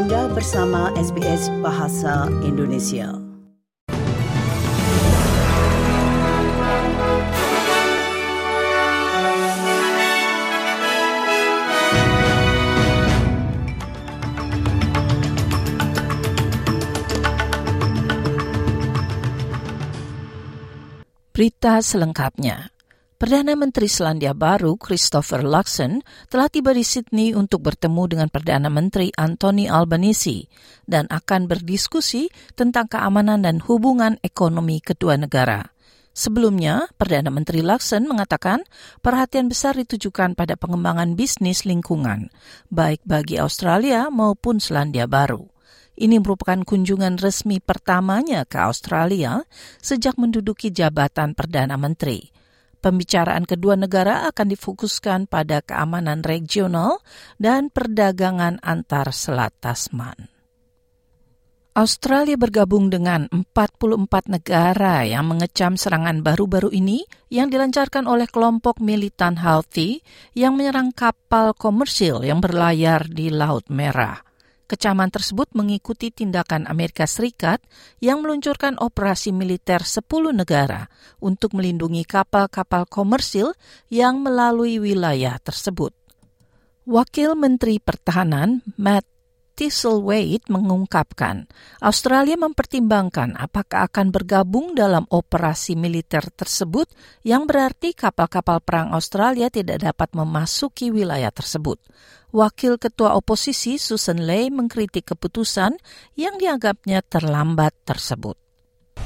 Anda bersama SBS Bahasa Indonesia. Berita selengkapnya. Perdana Menteri Selandia Baru Christopher Luxon telah tiba di Sydney untuk bertemu dengan Perdana Menteri Anthony Albanese dan akan berdiskusi tentang keamanan dan hubungan ekonomi kedua negara. Sebelumnya, Perdana Menteri Luxon mengatakan perhatian besar ditujukan pada pengembangan bisnis lingkungan, baik bagi Australia maupun Selandia Baru. Ini merupakan kunjungan resmi pertamanya ke Australia sejak menduduki jabatan Perdana Menteri. Pembicaraan kedua negara akan difokuskan pada keamanan regional dan perdagangan antar Selat Tasman. Australia bergabung dengan 44 negara yang mengecam serangan baru-baru ini yang dilancarkan oleh kelompok militan Houthi yang menyerang kapal komersil yang berlayar di Laut Merah. Kecaman tersebut mengikuti tindakan Amerika Serikat yang meluncurkan operasi militer 10 negara untuk melindungi kapal-kapal komersil yang melalui wilayah tersebut. Wakil Menteri Pertahanan Matt Thistlethwaite mengungkapkan, Australia mempertimbangkan apakah akan bergabung dalam operasi militer tersebut yang berarti kapal-kapal perang Australia tidak dapat memasuki wilayah tersebut. Wakil Ketua Oposisi Susan Ley mengkritik keputusan yang dianggapnya terlambat tersebut.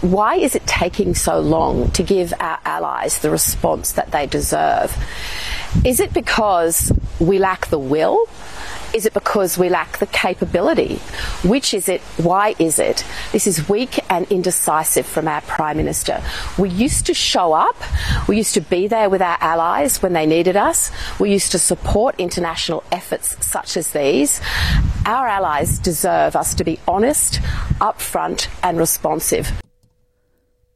Why is it taking so long to give our allies the response that they deserve? Is it because we lack the will? Is it because we lack the capability? Which is it? Why is it? This is weak and indecisive from our Prime Minister. We used to show up. We used to be there with our allies when they needed us. We used to support international efforts such as these. Our allies deserve us to be honest, upfront, and responsive.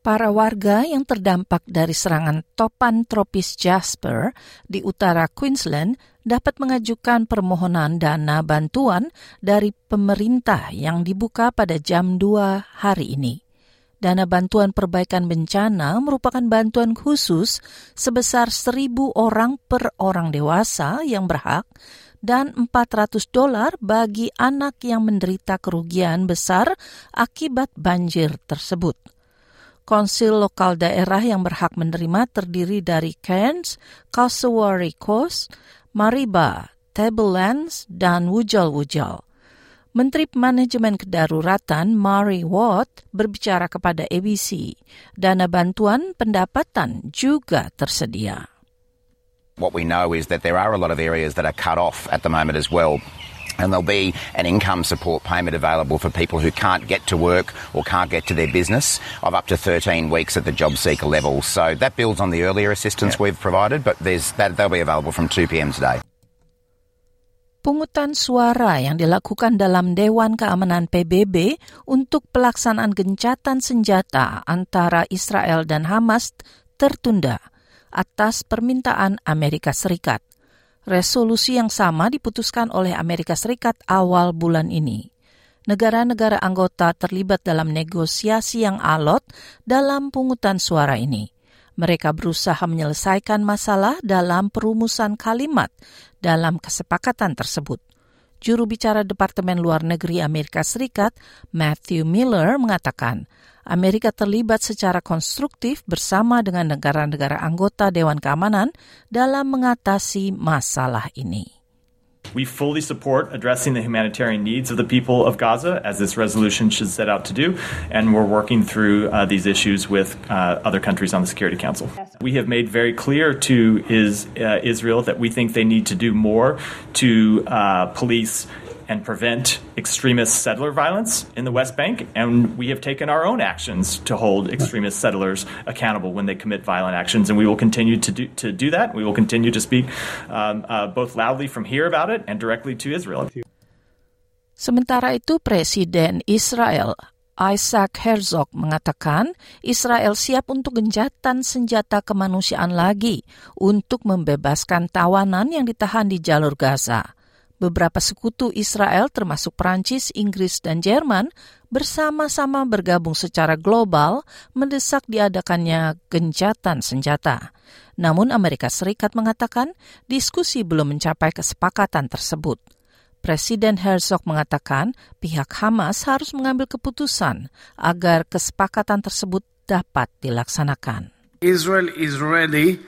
Para warga yang terdampak dari serangan topan tropis Jasper di utara Queensland dapat mengajukan permohonan dana bantuan dari pemerintah yang dibuka pada jam 2 hari ini. Dana bantuan perbaikan bencana merupakan bantuan khusus sebesar 1.000 orang per orang dewasa yang berhak dan 400 dolar bagi anak yang menderita kerugian besar akibat banjir tersebut. Konsil lokal daerah yang berhak menerima terdiri dari Cairns, Cassowary Coast, Mariba, Tablelands, dan Wujal-Wujal. Menteri Manajemen Kedaruratan Mari Watt berbicara kepada ABC. Dana bantuan pendapatan juga tersedia. What we know is that there are a lot of areas that are cut off at the moment as well. And there'll be an income support payment available for people who can't get to work or can't get to their business of up to 13 weeks at the job seeker level. So that builds on the earlier assistance yeah. we've provided, but there's that they'll be available from 2 p.m. today. Pungutan suara yang dilakukan dalam Dewan Keamanan PBB untuk pelaksanaan gencatan senjata antara Israel dan Hamas tertunda atas permintaan Amerika Serikat. Resolusi yang sama diputuskan oleh Amerika Serikat awal bulan ini. Negara-negara anggota terlibat dalam negosiasi yang alot dalam pungutan suara ini. Mereka berusaha menyelesaikan masalah dalam perumusan kalimat dalam kesepakatan tersebut. Juru bicara Departemen Luar Negeri Amerika Serikat, Matthew Miller, mengatakan Amerika terlibat secara konstruktif bersama dengan negara-negara anggota Dewan Keamanan dalam mengatasi masalah ini. We fully support addressing the humanitarian needs of the people of Gaza, as this resolution should set out to do, and we're working through uh, these issues with uh, other countries on the Security Council. We have made very clear to is, uh, Israel that we think they need to do more to uh, police and prevent extremist settler violence in the West Bank. And we have taken our own actions to hold extremist settlers accountable when they commit violent actions. And we will continue to do, to do that. We will continue to speak um, uh, both loudly from here about it and directly to Israel. Sementara itu, Presiden Israel Isaac Herzog mengatakan Israel siap untuk genjatan senjata kemanusiaan lagi untuk membebaskan tawanan yang ditahan di jalur Gaza. Beberapa sekutu Israel termasuk Prancis, Inggris, dan Jerman bersama-sama bergabung secara global mendesak diadakannya gencatan senjata. Namun Amerika Serikat mengatakan diskusi belum mencapai kesepakatan tersebut. Presiden Herzog mengatakan pihak Hamas harus mengambil keputusan agar kesepakatan tersebut dapat dilaksanakan. Israel is ready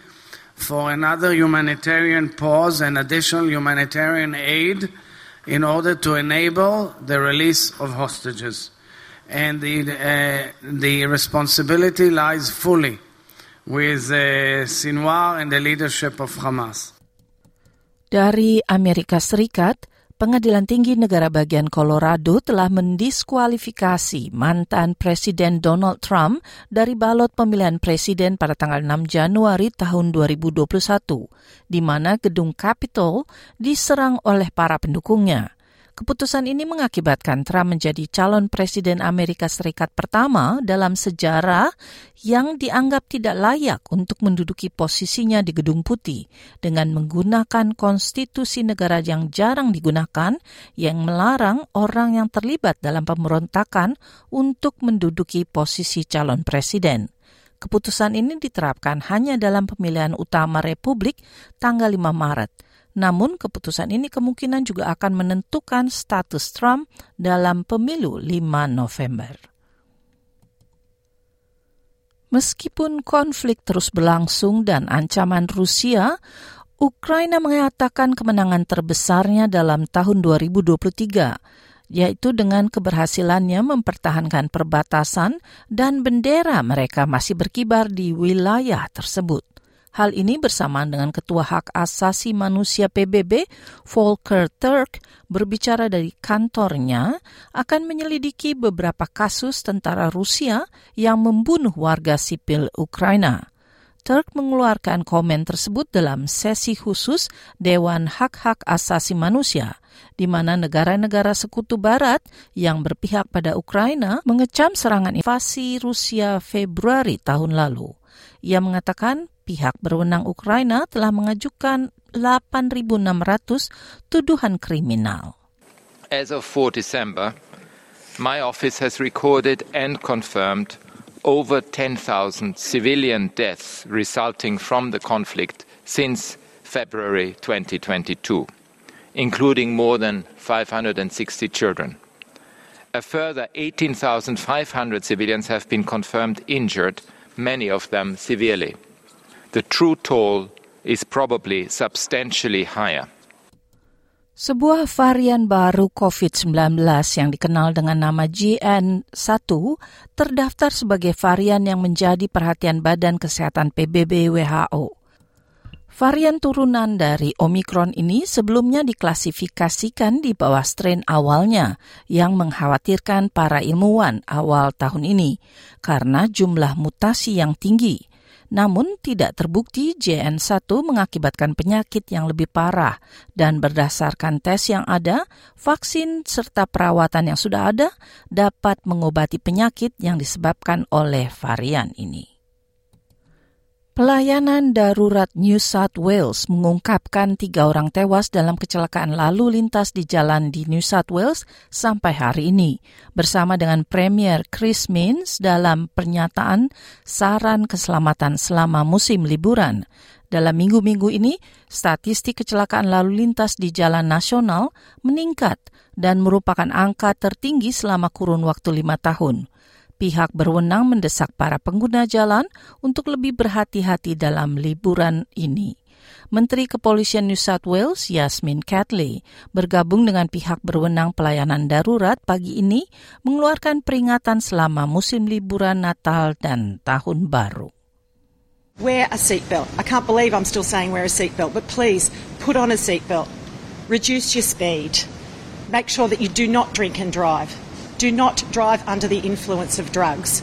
for another humanitarian pause and additional humanitarian aid in order to enable the release of hostages. And the, uh, the responsibility lies fully with uh, Sinwar and the leadership of Hamas. Dari Amerika Serikat, Pengadilan Tinggi Negara Bagian Colorado telah mendiskualifikasi mantan Presiden Donald Trump dari balot pemilihan presiden pada tanggal 6 Januari tahun 2021, di mana gedung Capitol diserang oleh para pendukungnya. Keputusan ini mengakibatkan Trump menjadi calon presiden Amerika Serikat pertama dalam sejarah yang dianggap tidak layak untuk menduduki posisinya di Gedung Putih dengan menggunakan konstitusi negara yang jarang digunakan yang melarang orang yang terlibat dalam pemberontakan untuk menduduki posisi calon presiden. Keputusan ini diterapkan hanya dalam pemilihan utama Republik tanggal 5 Maret namun keputusan ini kemungkinan juga akan menentukan status Trump dalam pemilu 5 November. Meskipun konflik terus berlangsung dan ancaman Rusia, Ukraina mengatakan kemenangan terbesarnya dalam tahun 2023, yaitu dengan keberhasilannya mempertahankan perbatasan dan bendera mereka masih berkibar di wilayah tersebut. Hal ini bersamaan dengan Ketua Hak Asasi Manusia PBB, Volker Turk, berbicara dari kantornya akan menyelidiki beberapa kasus tentara Rusia yang membunuh warga sipil Ukraina. Turk mengeluarkan komen tersebut dalam sesi khusus Dewan Hak-Hak Asasi Manusia, di mana negara-negara sekutu barat yang berpihak pada Ukraina mengecam serangan invasi Rusia Februari tahun lalu. Ia mengatakan pihak berwenang Ukraina telah mengajukan 8.600 tuduhan kriminal. As of 4 December, my office has recorded and confirmed over 10,000 civilian deaths resulting from the conflict since February 2022, including more than 560 children. A further 18,500 civilians have been confirmed injured, many of them severely the true toll is probably substantially higher. Sebuah varian baru COVID-19 yang dikenal dengan nama GN1 terdaftar sebagai varian yang menjadi perhatian Badan Kesehatan PBB WHO. Varian turunan dari Omicron ini sebelumnya diklasifikasikan di bawah strain awalnya yang mengkhawatirkan para ilmuwan awal tahun ini karena jumlah mutasi yang tinggi. Namun tidak terbukti JN1 mengakibatkan penyakit yang lebih parah dan berdasarkan tes yang ada, vaksin serta perawatan yang sudah ada dapat mengobati penyakit yang disebabkan oleh varian ini. Pelayanan darurat New South Wales mengungkapkan tiga orang tewas dalam kecelakaan lalu lintas di jalan di New South Wales sampai hari ini, bersama dengan Premier Chris Minns dalam pernyataan saran keselamatan selama musim liburan. Dalam minggu-minggu ini, statistik kecelakaan lalu lintas di jalan nasional meningkat dan merupakan angka tertinggi selama kurun waktu lima tahun pihak berwenang mendesak para pengguna jalan untuk lebih berhati-hati dalam liburan ini. Menteri Kepolisian New South Wales, Yasmin Catley, bergabung dengan pihak berwenang pelayanan darurat pagi ini mengeluarkan peringatan selama musim liburan Natal dan Tahun Baru. Wear a seatbelt. I can't believe I'm still saying wear a seatbelt, but please put on a seatbelt. Reduce your speed. Make sure that you do not drink and drive. Do not drive under the influence of drugs.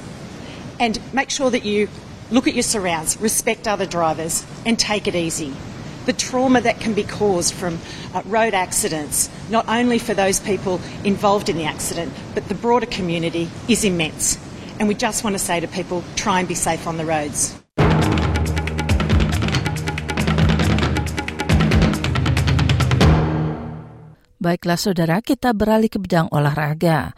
And make sure that you look at your surrounds, respect other drivers, and take it easy. The trauma that can be caused from uh, road accidents, not only for those people involved in the accident, but the broader community, is immense. And we just want to say to people try and be safe on the roads. Baiklah saudara, kita beralih ke bidang olahraga.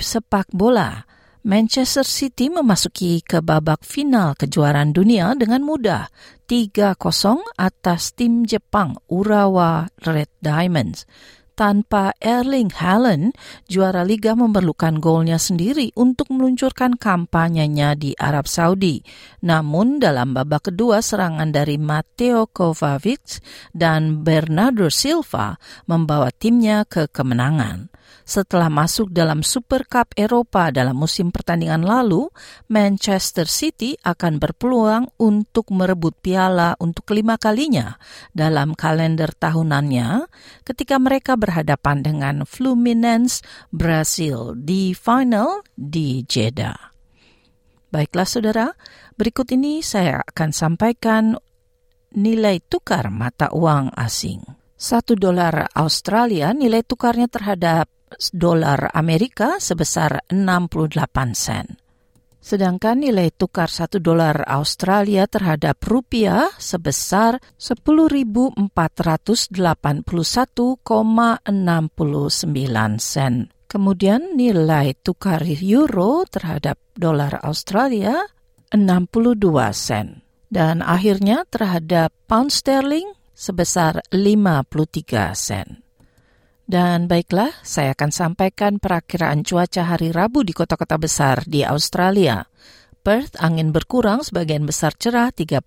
Sepak bola. Manchester City memasuki ke babak final kejuaraan dunia dengan mudah 3-0 atas tim Jepang Urawa Red Diamonds. Tanpa Erling Haaland, juara liga memerlukan golnya sendiri untuk meluncurkan kampanyenya di Arab Saudi. Namun dalam babak kedua serangan dari Matteo Kovacic dan Bernardo Silva membawa timnya ke kemenangan. Setelah masuk dalam Super Cup Eropa dalam musim pertandingan lalu, Manchester City akan berpeluang untuk merebut piala untuk kelima kalinya dalam kalender tahunannya ketika mereka berhadapan dengan Fluminense Brasil di final di Jeddah. Baiklah saudara, berikut ini saya akan sampaikan nilai tukar mata uang asing. Satu dolar Australia nilai tukarnya terhadap dolar Amerika sebesar 68 sen. Sedangkan nilai tukar 1 dolar Australia terhadap rupiah sebesar 10.481,69 sen. Kemudian nilai tukar euro terhadap dolar Australia 62 sen. Dan akhirnya terhadap pound sterling sebesar 53 sen. Dan baiklah, saya akan sampaikan perakiraan cuaca hari Rabu di kota-kota besar di Australia. Perth angin berkurang sebagian besar cerah 35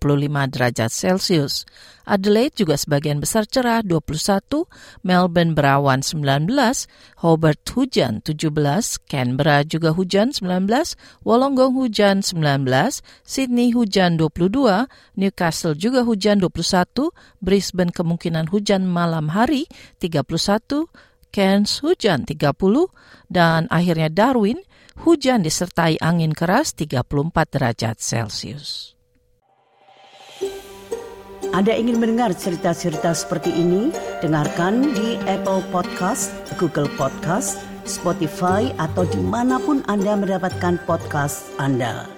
derajat Celcius. Adelaide juga sebagian besar cerah 21, Melbourne berawan 19, Hobart hujan 17, Canberra juga hujan 19, Wollongong hujan 19, Sydney hujan 22, Newcastle juga hujan 21, Brisbane kemungkinan hujan malam hari 31, Cairns hujan 30, dan akhirnya Darwin hujan disertai angin keras 34 derajat Celcius. Anda ingin mendengar cerita-cerita seperti ini? Dengarkan di Apple Podcast, Google Podcast, Spotify, atau di mana pun Anda mendapatkan podcast Anda.